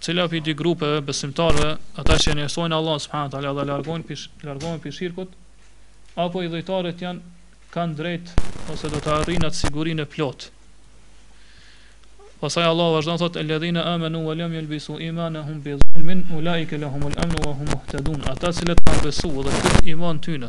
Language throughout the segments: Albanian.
Cila prej dy grupeve besimtarëve, ata që e njësojnë Allahun subhanahu teala dhe largohen largohen prej shirkut, apo idhujtarët janë kanë drejt ose do të arrijnë atë sigurinë e plotë. Pastaj Allahu vazhdon thotë alladhina amanu wa lam yalbisu imanahum bi dhulmin ulaika lahumul amnu wa hum muhtadun. Ata cilët kanë besu dhe këtë iman tyne,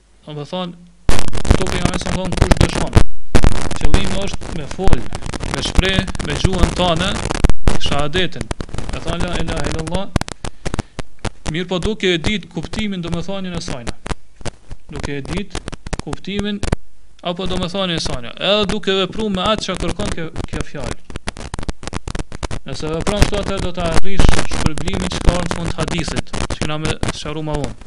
Do të thonë këto pejgamberi savs thon kush dëshmon. Qëllimi është me fol, me shpreh me gjuhën tonë shahadetin. E thon la ilaha illallah. Mirëpo duke e ditë kuptimin domethënien e saj. Duke e ditë kuptimin apo domethënien e saj. Edhe duke vepru me atë çka kërkon kjo, kjo fjalë. Nëse vepron këto atë do të arrish shpërblimin që ka në fund hadithit, që kena me shqaru më vonë.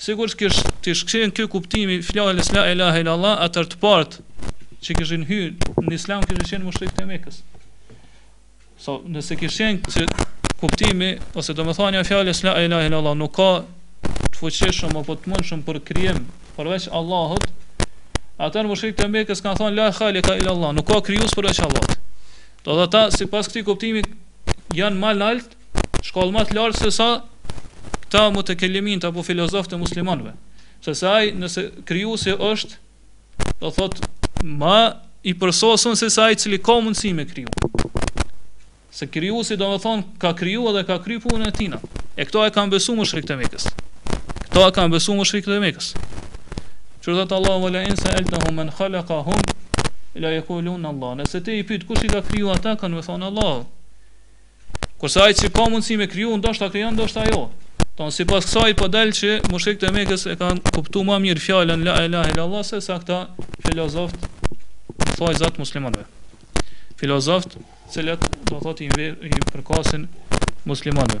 Sikur të kish qenë ky kuptimi i fjalës la ilaha illa allah, atëherë të parët që kishin hyrë në Islam kishin qenë mushrikët e Mekës. So, nëse kish qenë që kuptimi ose domethënia e fjalës la ilaha illa allah nuk ka të fuqishëm apo të mundshëm për krijim përveç Allahut, atëherë mushrikët e Mekës kanë thënë la khaliqa illa allah, nuk ka krijues përveç Allahut. Do të thotë, sipas këtij kuptimi janë më lart shkallë ma të lartë se sa këta mutekelimint apo filozofët e muslimanëve. Sepse ai nëse krijuesi është do thot ma i përsosun se sa ai cili ka mundësi me kriju. Se krijuesi do të thon ka kriju dhe ka kriju punën e tina. E këto e kanë besu mushrikët e Mekës. Këto e kanë besu mushrikët e Mekës. Që thotë Allah wa la in saaltahum man khalaqahum la yaqulunna Allah Nëse ti i pyt kush i ka kriju ata Kanë me thonë Allah Kurse ai që ka mundësi me kriju, ndoshta krijon, ndoshta jo. Don sipas kësaj po dal që mushrikët e Mekës e kanë kuptu ma mirë fjalën la ilaha illallah se sa këta filozoftë thënjzat muslimanëve. Filozoftë, të cilët do thotë i, i përkasin muslimanëve.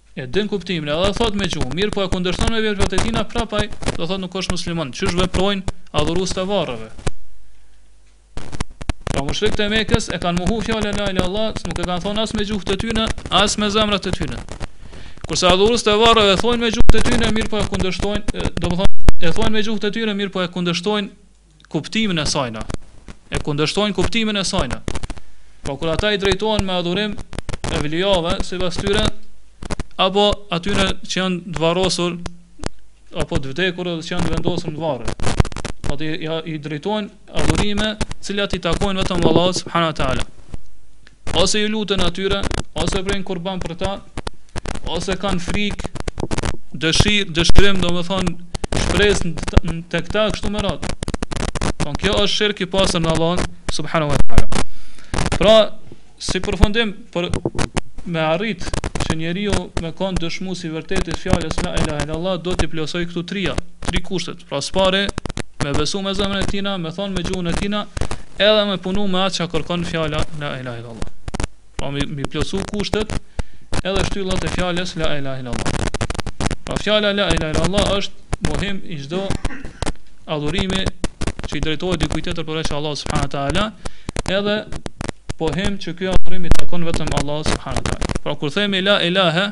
E din kuptimin edhe e thot me gjuhë mirpo e kundërshton me veprat e tina prap ai do thot nuk osht musliman qysh veprojn adhurust e varreve pra mushrikt e mekes e kan mohu fjalen la ilaha illallah nuk e kan thon as me gjuhë te tyne as me zemrat te tyne kurse adhurust e varreve thojn me gjuhë te tyne mirpo e kundërshtojn do thot e thojn me gjuhë te tyne mirpo e kundërshtojn kuptimin e sajna, e kundërshtojnë kuptimin e sajna. Po kur ata i drejtohen me adhurim evlijave, sipas tyre, apo atyre që janë të varrosur, apo të vdekur edhe që janë vendosur në varre. Pra ja, i drejtohen adhurime cilat i takojnë vetëm Allah subhanahu wa ta'ala. ose ju luten atyre, ose prejnë kurban për ta, ose kanë frikë, dëshirë, dëshirim, domethënë, shpres në te këta, kështu me radhë. Kon, po, kjo është shirk i pastër në Allah, subhanahu wa ta'ala. Pra, si përfundim, për me arrit që njeriu me konë dëshmues i vërtetë i fjalës la ilahe illa Allah, do t'i plotsoj këto tria, tri kushtet. Pra së pari, me besu me zemrën e tina, me thonë me gjuhën e tina, edhe me punu me atë që kërkon fjala la ilaha illallah. Pra mi, mi plotsu kushtet edhe shtyllat e fjalës la ilaha illallah. Pra fjala la ilaha illallah është mohim i çdo adhurimi që i drejtohet dikujt tjetër përveç Allah subhanahu ta'ala edhe pohim që ky adhurim i takon vetëm Allah subhanahu ta'ala. Pra kur themi la ilaha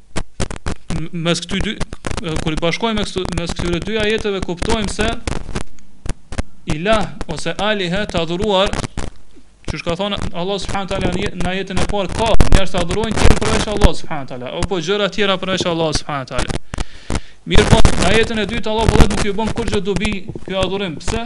mes këty dy kur i bashkojmë mes këty mes këtyre dy ajeteve kuptojmë se ilah ose aliha të adhuruar që shka thotë Allah subhanahu wa taala në ajetin e parë ka njerëz që adhurojnë tjetër përveç Allah subhanahu wa taala apo gjëra të tjera përveç Allah subhanahu wa taala mirëpo në ajetin e dytë Allah po nuk i bën kurrë dobi ky adhurim pse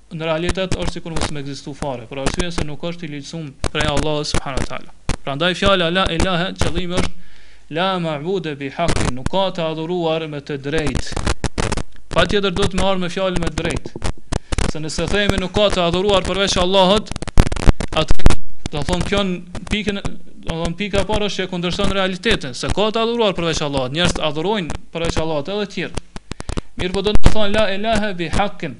në realitet është sikur mos me ekzistu fare, për arsye se nuk është i ligjësuar prej Allahut subhanahu wa taala. Prandaj fjala la ilahe qëllimi është la ma'bude bi haqqin, nuk ka të adhuruar me të drejtë. Patjetër do të ardhë me fjalën me të drejtë. Se nëse themi nuk ka të adhuruar përveç Allahut, atë do të thonë kjo pikën do të pika e parë është që kundërshton realitetin, se ka të adhuruar përveç Allahut, njerëzit adhurojnë përveç Allahut edhe të tjerë. Mirëpo do të thonë la ilahe bi haqqin,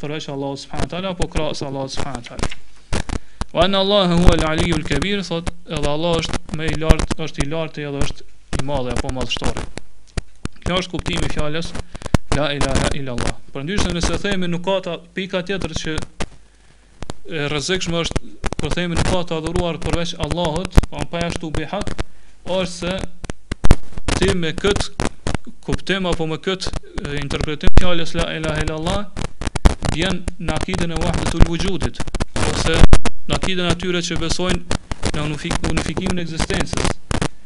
përveç Allahu subhanahu wa taala apo krahas Allahu subhanahu wa taala. Wa anna Allahu huwa al-aliyyu al-kabir, thot edhe Allah është më i lartë, është i larti edhe është i madhi apo madhështori. Ky është kuptimi i fjalës la ilaha illa Allah. Përndryshe nëse themi nuk ka ta pika tjetër që e rrezikshme është kur themi nuk ka të adhuruar përveç Allahut, pa po pa ashtu bi hak, është se ti me kët kuptim apo me kët interpretim fjalës la ilaha illa allah bjen në akiden e wahdatul wujudit ose në akiden e atyre që besojnë në unifikimin e ekzistencës.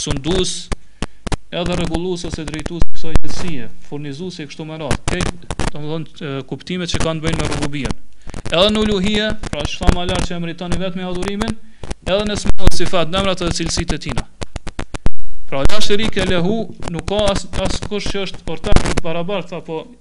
sundues, edhe rregullues ose drejtues i kësaj gjithësie, furnizues e kështu me radhë. Këto, domethënë, kuptimet që kanë të bëjnë me rububien. Edhe në uluhia, pra siç thamë më lart që e meriton i vetmi adhurimin, edhe në esma dhe sifat, në emrat edhe cilësit e tina. Pra, la shërike lehu, nuk ka as, as kush që është ortak të barabartë, apo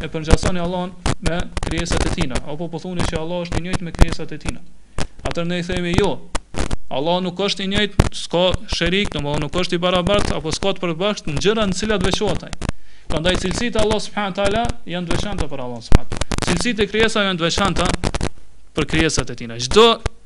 e përngjasoni Allahun me krijesat e tina, apo po thoni që Allah është i njëjtë me krijesat e tina. Atër ne i themi jo, Allah nuk është i njëjtë, s'ka sherik, domethënë nuk është i barabart, apo s'ka të përbashkët në gjëra në cilat veçohet ai. Prandaj cilësit e Allah subhanahu ta'ala janë t'veçanta për Allah subhanahu ta'ala. Cilësit e krijesave janë t'veçanta për krijesat e tina. Çdo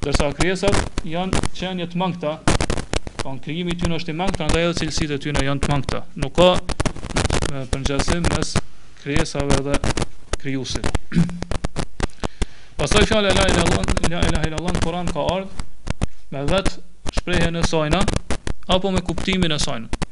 Ndërsa krijesat janë qenie të mangëta, kanë krijimi i tyre është i mangët, prandaj edhe cilësitë e tyre janë të mangëta. Nuk ka përngjasim mes krijesave dhe krijuesit. Pastaj fjala la ilaha illallah, la ilaha illallah në Kur'an ka ardhur me vet shprehjen e sajna apo me kuptimin e sajna.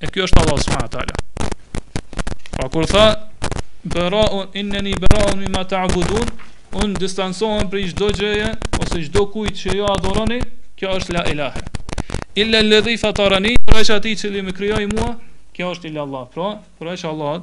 E kjo është Allah subhanahu wa taala. Pra kur tha Bera'un inneni bera'un mimma ta'budun, un distancohem prej çdo gjëje ose çdokujt që ju adhuroni, kjo është la ilahe. Illa alladhi fatarani, përveç atij që më krijoi mua, kjo është illa Allah. Pra, përveç Allah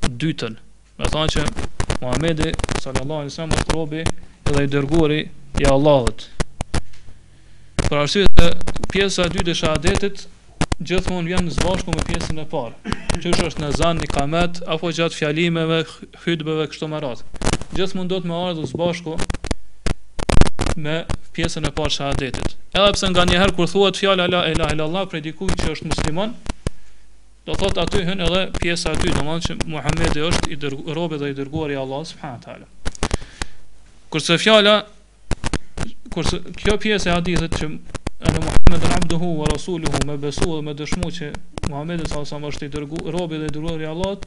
të dytën, me thënë që Muhamedi sallallahu alaihi wasallam është robi dhe i dërguari i Allahut. Për arsye se pjesa e dytë e shahadetit gjithmonë vjen së bashku me pjesën e parë, qoftë në ezan, ikamet apo gjatë fjalimeve, hutbeve kështu me radhë. Gjithmonë duhet me ardhë së bashku me pjesën e parë të shahadetit. Edhe pse nganjëherë kur thuhet fjala la ilaha illallah, prej dikujt që është musliman, Do thotë aty hyn edhe pjesa e dytë, domethënë që Muhamedi është i dërgu, robi dhe i dërguari i Allahut subhanahu teala. Kurse fjala kurse kjo pjesë e hadithit që edhe Muhameden abduhu wa rasuluhu me besu dhe me dëshmu që Muhamedi sa sa është i dërgu, robi dhe i dërguari i Allahut,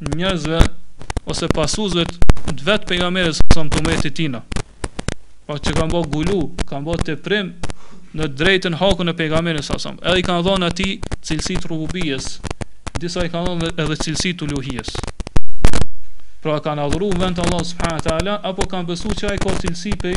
njerëzve ose pasuesve të vet pejgamberit sa të umetit tina pra që kanë bo gulu kanë bo teprim në drejtën hakun e pejgamberit sa sam edhe i kanë dhonë atij cilësi të rububijes disa i kanë dhonë edhe cilësi të uluhijes pra kanë adhuru vend të Allahut subhanahu wa taala apo kanë besu që ai ka cilësi pej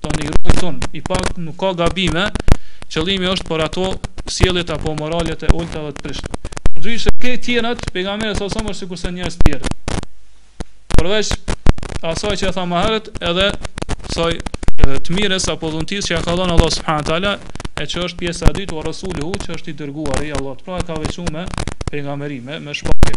Thonë i rujtun, i pastër, nuk ka gabime, qëllimi është për ato sjelljet apo moralet e ulëta dhe të prishta. Ndryshe ke tjerat, pejgamberi sa sam është sikurse njerëzit tjerë. Përveç asaj që e thamë herët, edhe asaj të mirës apo dhuntisë që ia ka dhënë Allah subhanahu teala, e që është pjesa e dytë, wa rasuluhu, që është i dërguar i Allahut. Pra e ka veçuar me pejgamberi me, me shpallje.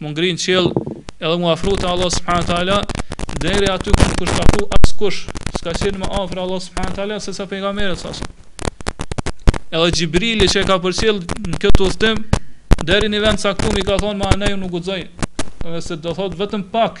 Mu ngri n'qiell edhe mu afru te Allahu subhanahu wa taala deri aty ku nuk është afru askush, s'ka qenë më afër Allahu subhanahu wa taala sesa pejgamberi sa. Edhe Xhibrili që e ka përcjell në këtë udhtim deri ni vend caktum i ka thonë ma anej nuk guxoj, edhe se do thot vetëm pak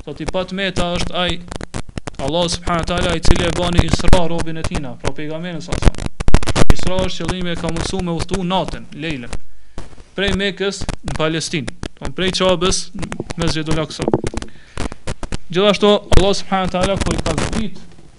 Thot i pa të meta është ai Allahu subhanahu teala i cili e bani Isra robin e tina, pra pejgamberin sa sa. Isra është qëllimi e ka mundsu me udhëtu natën, lejlen. Prej Mekës në Palestinë, do thotë prej Qabes në Mesjidul Aqsa. Gjithashtu Allahu subhanahu teala kur i ka zbrit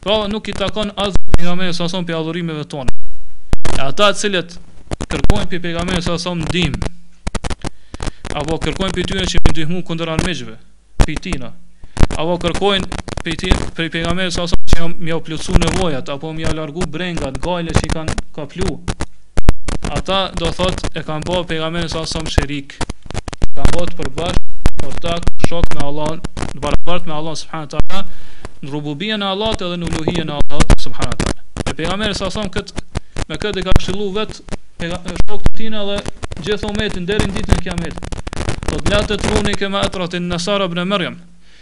Pra nuk i takon as pejgamberit sa son prej adhurimeve tona. E ata të cilët kërkojnë prej pejgamberit sa son ndihmë, apo kërkojnë prej tina që m'i ndihmu kundër armiqve, prej tina, apo kërkojnë prej tij, prej pejgamberit sa son që me jau plotsu nevojat, apo me jau largu brengat, gajlet që i kanë kaplu, ata do thot e kanë bërë pejgamberin sa sa sherik kanë bërë të përbash ortak shok me Allahun barabart me Allahun subhanahu taala në rububijen e Allahut edhe në uluhijen e Allahut subhanahu taala e pejgamberi sa sa kët me këtë e ka këshillu vet shokt e tina dhe gjithë umetin deri në ditën e kiametit Thot la tutruni kema atratin nesara ibne Merjem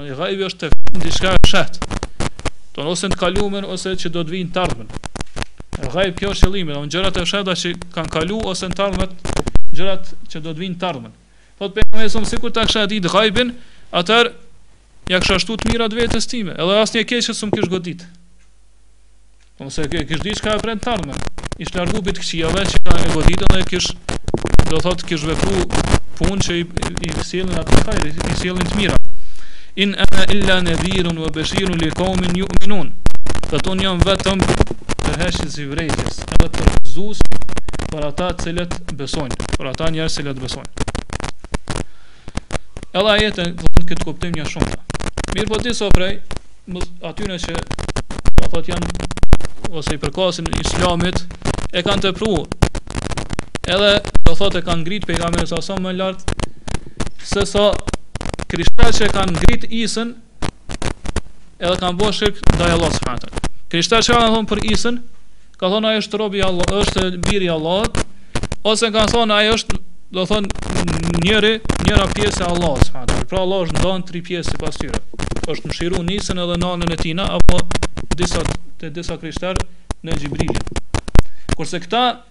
Domethënë gajbi është domethënë diçka e fshehtë. Domethënë ose në të kalumen, ose që do të vijnë në të ardhmen. Gajbi kjo është qëllimi, domethënë gjërat e fshehta që kanë kalu, ose në të ardhmen, gjërat që do të vijnë në të ardhmen. Thotë pejgamberi sa son, sikur ta kisha ditë gajbin, atëherë, ja kisha shtu të mirat vetes time, edhe asnjë e keqe s'më kish godit. Nëse e kish diçka për në t'ardhme, ish largu prej t'këqijave që kanë me e godit dhe kish do thot kish vepru punë që i, i sjellin atij hajr, i sjellin të mira. In ana illa nadhirun wa bashirun li qaumin yu'minun. Do thot unë jam vetëm tërheqës i vrejtjes, edhe përgëzus për ata të cilët besojnë, për ata njerëz të cilët besojnë. Edhe ajetet në këtë kuptim janë të shumta. Mirëpo disa prej atyne që do thot janë ose i përkasin islamit e kanë tepru edhe do thot e kanë ngrit pejgamberin sa sa më lart se sa krishterët që kanë ngrit Isën edhe kanë bërë shirk ndaj Allahut subhanahu teala. Krishterët çka kanë thonë për Isën? Kanë thonë ai është robi i Allahut, është biri i Allahut, ose kanë thonë ai është, do thonë njëri, njëra pjesë e Allahut subhanahu teala. Pra Allahu është nda n'tri pjesë sipas tyre. Është mishëru n'Isën edhe nënën e tina, apo disa te disa krishterë në Xhibrilin. Kurse këta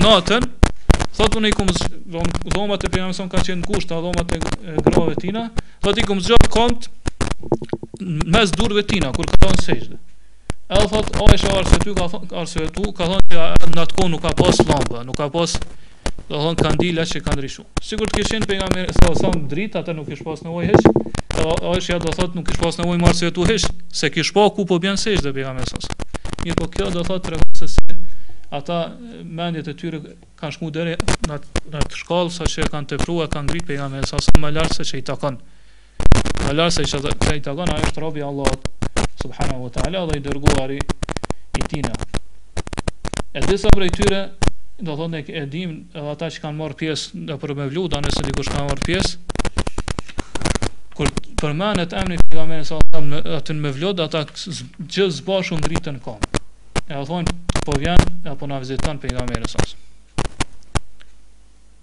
natën, thotë unë i kum zgj, dhomat e pejgamberit sa son kanë qenë ngushta, dhomat e grave tina, thotë i kum zgjat komt mes durve tina, kur ka bon sexhde. Edhe thotë, Aisha arsyetu, ka thonë, arsyetu, ka thonë që në atë kohë nuk ka pas llamba, nuk ka pas, do thonë, kandila që kanë ndriçu. Sikur të kish qenë pejgamberi sa sa dritë, atëherë nuk kish pas nevojë hiç. Edhe Aisha do thotë nuk kish pas nevojë me u arsyetu hiç, se e kish pa ku po bën sexhde pejgamberi sa. Mirëpo kjo do thotë tregon se si ata mendjet e tyre kanë shku deri në atë shkallë sa që e kanë tepruar, kanë ngrit pejgamberin sa më lart se ç'i takon. Më lart se që i takon, ai është robi i Allahut, subhanahu wa ta'ala, dhe i dërguari i tina. E disa prej tyre, do thonë ne e dim edhe ata që kanë marr pjesë nëpër mevluda, nëse dikush ka marr pjesë kur përmendet emri i pejgamberit sa sa aty në mevlud, ata gjithë së bashku ngriten n'kom e thonë po vjen apo na viziton pejgamberi sa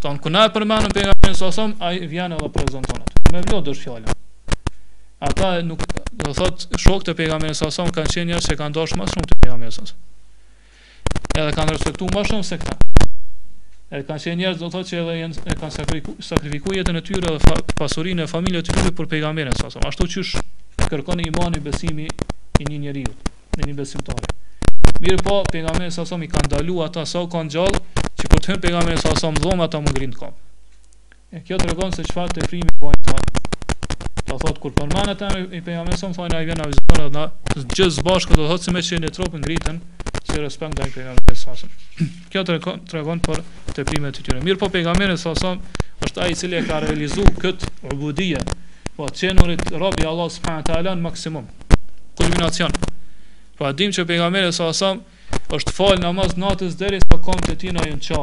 Thonë kur na e përmendën pejgamberin sa sa ai vjen edhe prezanton atë. Mevlud është fjala. Ata nuk do thot shokët e pejgamberit sa sa kanë qenë njerëz që kanë dashur më shumë pejgamberin sa sa. Edhe kanë respektuar më shumë se këta. Edhe kanë qenë njerëz do thot që edhe janë e kanë sakrifikuar sakrifikuar jetën e tyre dhe pasurinë e familjes së tyre për pejgamberin sa sa. Ashtu qysh kërkon imani besimi i një njeriu. me një besimtar. Mirpo, pejgamberi sa sa i ka ndalu ata sa u kan gjallë, që kur të hyn pejgamberi sa sa në dhomë, ata me u ngrit n'kom. E kjo tregon se çfarë teprimi po ata. Do thotë, kur përmendet aty pejgamberi sa thonë, ai vjen na viziton, dhe gjithë së bashku, do thotë se me qenë e trup ngriten, si respekt ndaj pejgamberit sa sa. Kjo tregon tregon për teprimet e tyre. Mirpo pejgamberi sa sa është ai i cili e ka realizuar kët ubudie, pra qenurit rob i Allahut subhanahu wa taala në maksimum. Kulminacion. Pra e dimë që pejgamberi sa sa është fal namaz natës deri sa komt e tina janë ça.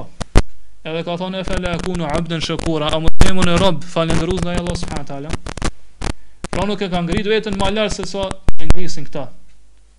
Edhe ka thonë e fele e kunu abden shekura, a mos jem një rob falenderues ndaj Allahut subhanahu wa taala. Pra nuk e ka ngrit veten më lart se sa e ngrisin këta.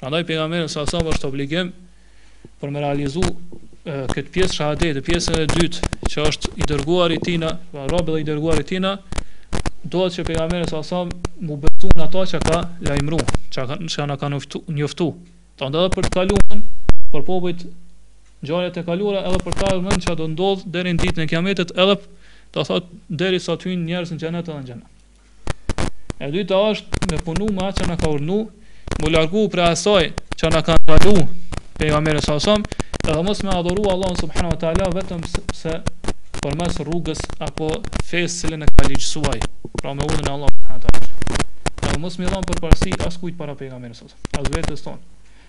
Prandaj pejgamberi sa sa është obligim për me realizu këtë pjesë shahadete, pjesën e dytë që është i dërguar i tina, pra rob edhe i dërguar i tina, do thotë që pejgamberi sa sa mu besu në ata që ka lajmru, që ka, që ka ka njoftu. Do thotë edhe për të kaluën, për popujt, ngjarjet e kaluara, edhe për të ardhmen që do ndodhë deri në ditën e kiametit, edhe do thotë deri sa të hynë njerëzit në xhenet edhe në xhehenem. E dyta është me punu me atë që na ka urdhnu, mu largu prej asaj që na ka ndalu pejgamberi sa sa, edhe mos me adhuru Allahun subhanahu wa taala vetëm se përmes rrugës apo fesë të cilën e ka ligjësu ai, pra me urdhnin e Allahut subhanahu wa taala. Edhe mos me dhon përparësi askujt para pejgamberit sa sa, as vetes tonë.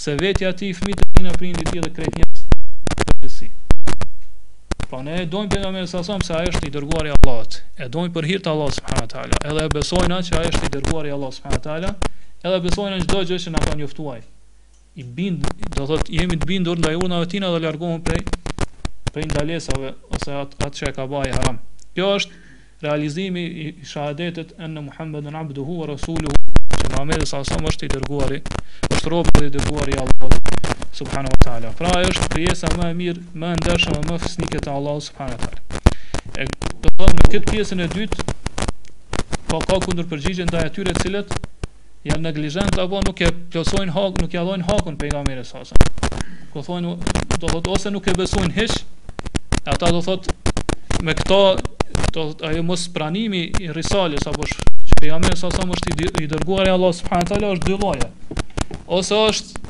se vetja e tij, fëmijët e tij, prindi i tij dhe krejt njerëzit në përgjithësi. Pra ne e dojmë pejgamberin sa sa se ai është i dërguari i Allahut. E dojmë për hir të Allahut subhanahu teala. Edhe e besojna që ai është i dërguari i Allahut subhanahu teala, edhe besojna çdo gjë që na ka njoftuar. I bind, do thotë jemi të bindur ndaj urnave të tina dhe largohemi prej prej ndalesave ose atë at që e ka bë ai haram. Kjo është Realizimi i shahadetit enne Muhammeden abduhu wa rasuluhu, që Muhammedi sallallahu alaihi wasallam është i dërguari, është robi dhe i dërguari i Allahut subhanahu wa taala. Pra ai është krijesa më e mirë, më e ndershme dhe më fisnike te Allahu subhanahu wa taala. E do të thonë në këtë pjesën e dytë po ka kundërpërgjigje ndaj atyre të cilët janë neglizhent apo nuk e plotësojnë hak, nuk ja dhojnë hakun pejgamberit sa sa. Ku do thonë do thot ose nuk e besojnë hiç, ata do thot me këto do thot ajo mos pranimi i risales apo që pejgamberi sa sa është i dërguar i Allah subhanahu taala është dy lloje. Ose është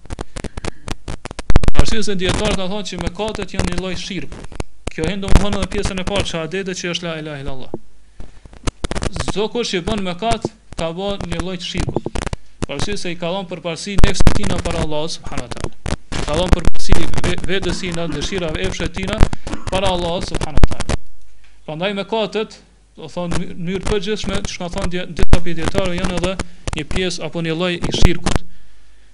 Arsye se dietarët kanë thënë që mëkatet janë një lloj shirku. Kjo hyn domethënë edhe pjesën e parë shahadetit që është la ilaha illallah. Çdo kush që bën mëkat ka bën një lloj shirku. Arsye se i ka dhënë përparësi nefsit tina para Allah subhanahu wa taala. Ka dhënë përparësi vetes tina, dëshirave epsheve tina para Allah subhanahu wa taala. Prandaj mëkatet do të thonë në mënyrë të përgjithshme, siç kanë thënë disa prej dietarëve janë edhe një pjesë apo një lloj i shirkut.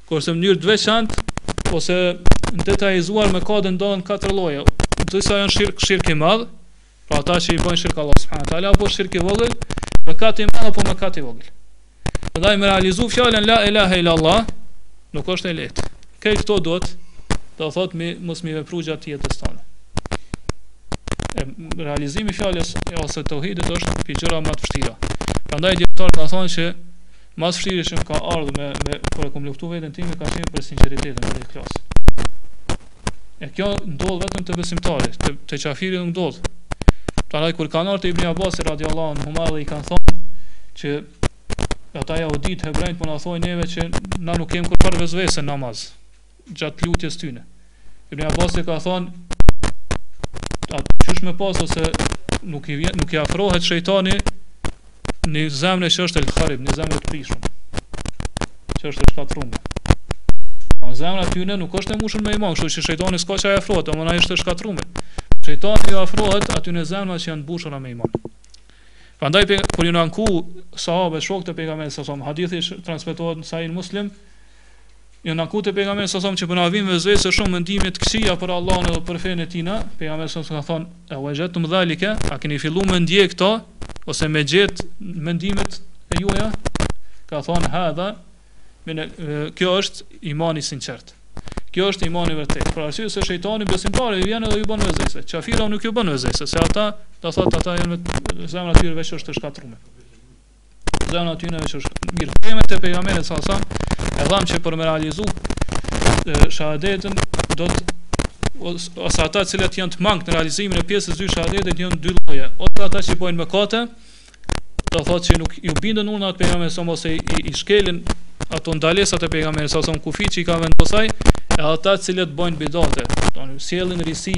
Kurse në mënyrë të veçantë ose në detajizuar mëkatet ndahen në katër lloje. Disa janë shirk shirk i madh, pra ata që i bëjnë shirk Allah subhanahu wa taala apo shirk i vogël, mëkat i madh apo mëkat i vogël. Prandaj me realizu fjalën la ilaha illa Allah nuk është e lehtë. Këto këto duhet do thot me mos mi vepru gjatë jetës tonë. E realizimi i fjalës e ose tauhidit është një gjëra më të vështira. Prandaj dietarët kanë thonë se më së vështiri që ka ardhur mu mu kur e kam luftuar veten time ka qenë për sinqeritetin dhe ikhlasin. E kjo ndodh vetëm te besimtari, te te qafiri nuk ndodh. Prandaj kur kanë ardhur Ibn Abbas radiallahu anhuma dhe i kanë thonë që ata jahudit hebrejt po na thonë neve që na nuk kemi kurrë vezvese namaz gjatë lutjes tyne. Ibn Abbas ka thonë atyne qysh me pas ose nuk i vjen, nuk i afrohet shejtani Në zemrën që është el kharib, në zemër të prishme, që është e shkatrume. Po, zemra atyne nuk është e mushun me iman, kështu që shejtani s'ka çka i afrohet, amon a është e shkatrume. Shejtani ju afrohet aty në zemra që janë mbushura me iman. Prandaj pe kur ju anku sahabët shokët e pejgamberit sa sa hadithi transmetohet në Sahih Muslim Janë anku te pejgamberi sa thonë që po na vijnë vezvese shumë mendime të këqija për Allahun edhe për fenë e tina, pejgamberi sa ka thonë, e wajadtum dhalike, a keni filluar me ndje këto ose me gjet në mendimet e juaja? Ka thonë hadha Mene, kjo është imani i sinqert. Kjo është imani i vërtet. Për arsye se shejtani besimtarëve i vjen edhe ju bën vezvese. Qafirave nuk ju bën vezvese, se ata, do thotë ata janë me zemra e tyre veç është e shkatrume. Zona aty në veçosh. Mirë, po jemi te pejgamberi sa sa, e thamë që për me realizu shahadetën do të ose ata të cilët janë të mangët në realizimin e pjesës dy shahadetit janë dy lloje, ose ata që bojnë mëkate, do thotë që nuk ju binden urdhnave të pejgamberit sa ose i, i shkelin ato ndalesat e pejgamberit sa sam kufijtë që i ka vendos ai e ata të cilët bëjnë bidate, do të sjellin risi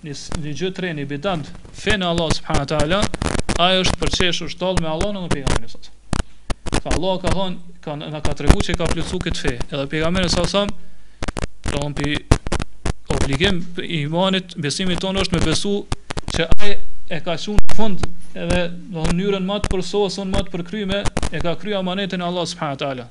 Një, një gjë të re, ni bidat n'fenë e Allah subhanahu teala ai është përqesh, është tall me Allahun dhe pejgamberin sa. Ka Allahu ka thon ka na ka tregu se ka plotsu këtë fe edhe pejgamberi sa sa do thot pi obligim prej imanit besimit tonë është me besu se ai e ka çuar në fund edhe në mënyrën më të përsosur më të përkryeme e ka kryer amanetin e Allah subhanahu teala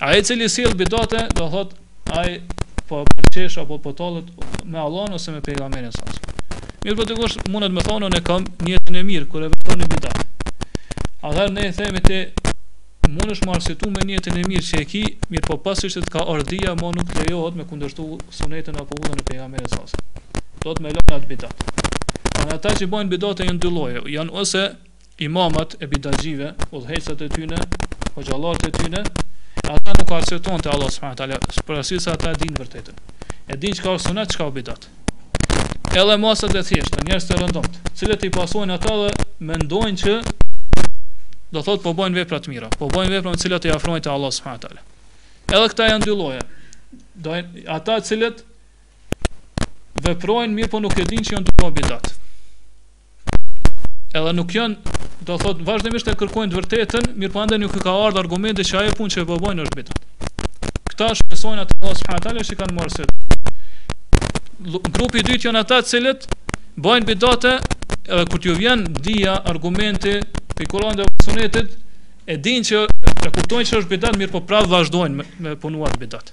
Ai i cili sjell bidate, do thot ai po përqesh apo po tallet me Allahun ose me pejgamberin sa. Mirë po dikush mundet me thonë unë kam nijetin e mirë kur e vepron një bidat. Edhe ne i themi ti mundesh me u arsyetu me nijetin e mirë që e ki, mirë po pasi që të ka ardh dija, ma nuk lejohet me kundërshtu sunetin apo udhën e pejgamberit sa. Duhet me lënë atë bidat. Edhe ata që bojnë bidate janë dy lloje, janë ose Imamët e bidatxhive, udhëheqsat e tyne, hoxhallarët e tyne, e ata nuk arsyetohen te Allahu subhanahu wa taala, për arsye se ata e dinë të vërtetën. E dinë çka është sunet, çka është bidat. Edhe masat e thjeshta, njerëz të rëndomtë, të cilët i pasojnë ata dhe mendojnë që do thot po bëjnë vepra të mira, po bëjnë vepra me të cilat i afrojnë te Allahu subhanahu wa taala. Edhe këta janë dy lloje. Do ata të cilët veprojnë mirë po nuk e dinë që janë tu bo bidat. Edhe nuk janë, do thotë, vazhdimisht e kërkojnë të vërtetën, mirëpo ende nuk i ka ardhur argumente që ajo punë që po e bojnë është bidat. Këta shpresojmë te Allahu subhanahu wa taala që kanë me u arsyetu. Grupi i dytë janë ata të cilët bëjnë bidate edhe kur t'ju vjen dija, argumente prej Kur'anit dhe Sunetit, e dinë që e kuptojnë se është bidat, mirë po prapë vazhdojnë me, me punuar bidat.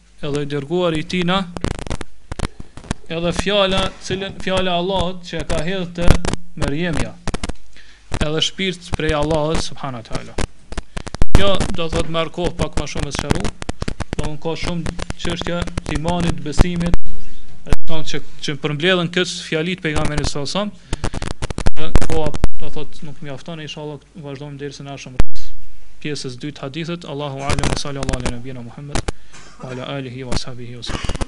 edhe i dërguar i tina edhe fjala cilën fjala e Allahut që e ka hedhë te Merjemja edhe shpirt prej Allahut subhanu ta'ala kjo do thot merr kohë pak ma shumë me sqaru, do thot ka shumë çështje të imanit, besimit e të tonë që, që përmbledhen n'këto fjalët e pejgamberit sa sam koha do thot nuk mjafton e inshallah Vazhdojmë dersin e ardhshëm rreth pjesës së dytë hadithit Allahu alem wa sallallahu ala nabina Muhammed wa ala alihi wa sahbihi wa sallam.